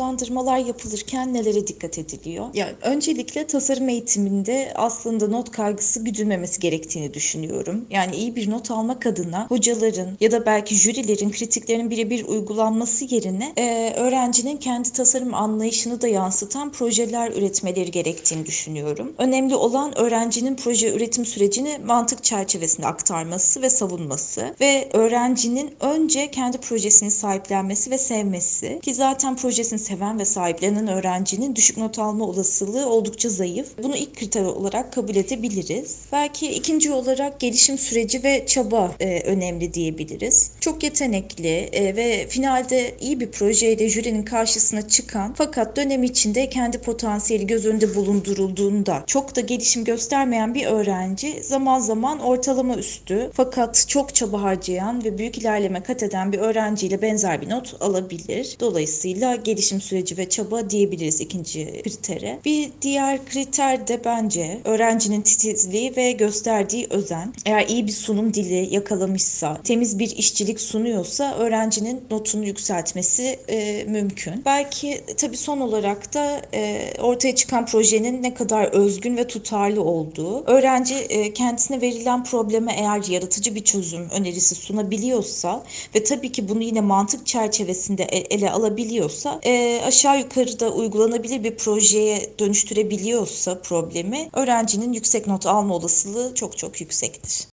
notlandırmalar yapılırken nelere dikkat ediliyor? Ya öncelikle tasarım eğitiminde aslında not kaygısı güdülmemesi gerektiğini düşünüyorum. Yani iyi bir not almak adına hocaların ya da belki jürilerin kritiklerinin birebir uygulanması yerine e, öğrencinin kendi tasarım anlayışını da yansıtan projeler üretmeleri gerektiğini düşünüyorum. Önemli olan öğrencinin proje üretim sürecini mantık çerçevesinde aktarması ve savunması ve öğrencinin önce kendi projesini sahiplenmesi ve sevmesi ki zaten projesini seven ve sahiplenen öğrencinin düşük not alma olasılığı oldukça zayıf. Bunu ilk kriter olarak kabul edebiliriz. Belki ikinci olarak gelişim süreci ve çaba e, önemli diyebiliriz. Çok yetenekli e, ve finalde iyi bir projeyle jürinin karşısına çıkan fakat dönem içinde kendi potansiyeli göz önünde bulundurulduğunda çok da gelişim göstermeyen bir öğrenci zaman zaman ortalama üstü fakat çok çaba harcayan ve büyük ilerleme kat eden bir öğrenciyle benzer bir not alabilir. Dolayısıyla gelişim süreci ve çaba diyebiliriz ikinci kritere. Bir diğer kriter de bence öğrencinin titizliği ve gösterdiği özen. Eğer iyi bir sunum dili yakalamışsa, temiz bir işçilik sunuyorsa öğrencinin notunu yükseltmesi e, mümkün. Belki tabii son olarak da e, ortaya çıkan projenin ne kadar özgün ve tutarlı olduğu. Öğrenci e, kendisine verilen probleme eğer yaratıcı bir çözüm önerisi sunabiliyorsa ve tabii ki bunu yine mantık çerçevesinde e- ele alabiliyorsa e, aşağı yukarıda uygulanabilir bir projeye dönüştürebiliyorsa problemi öğrencinin yüksek not alma olasılığı çok çok yüksektir.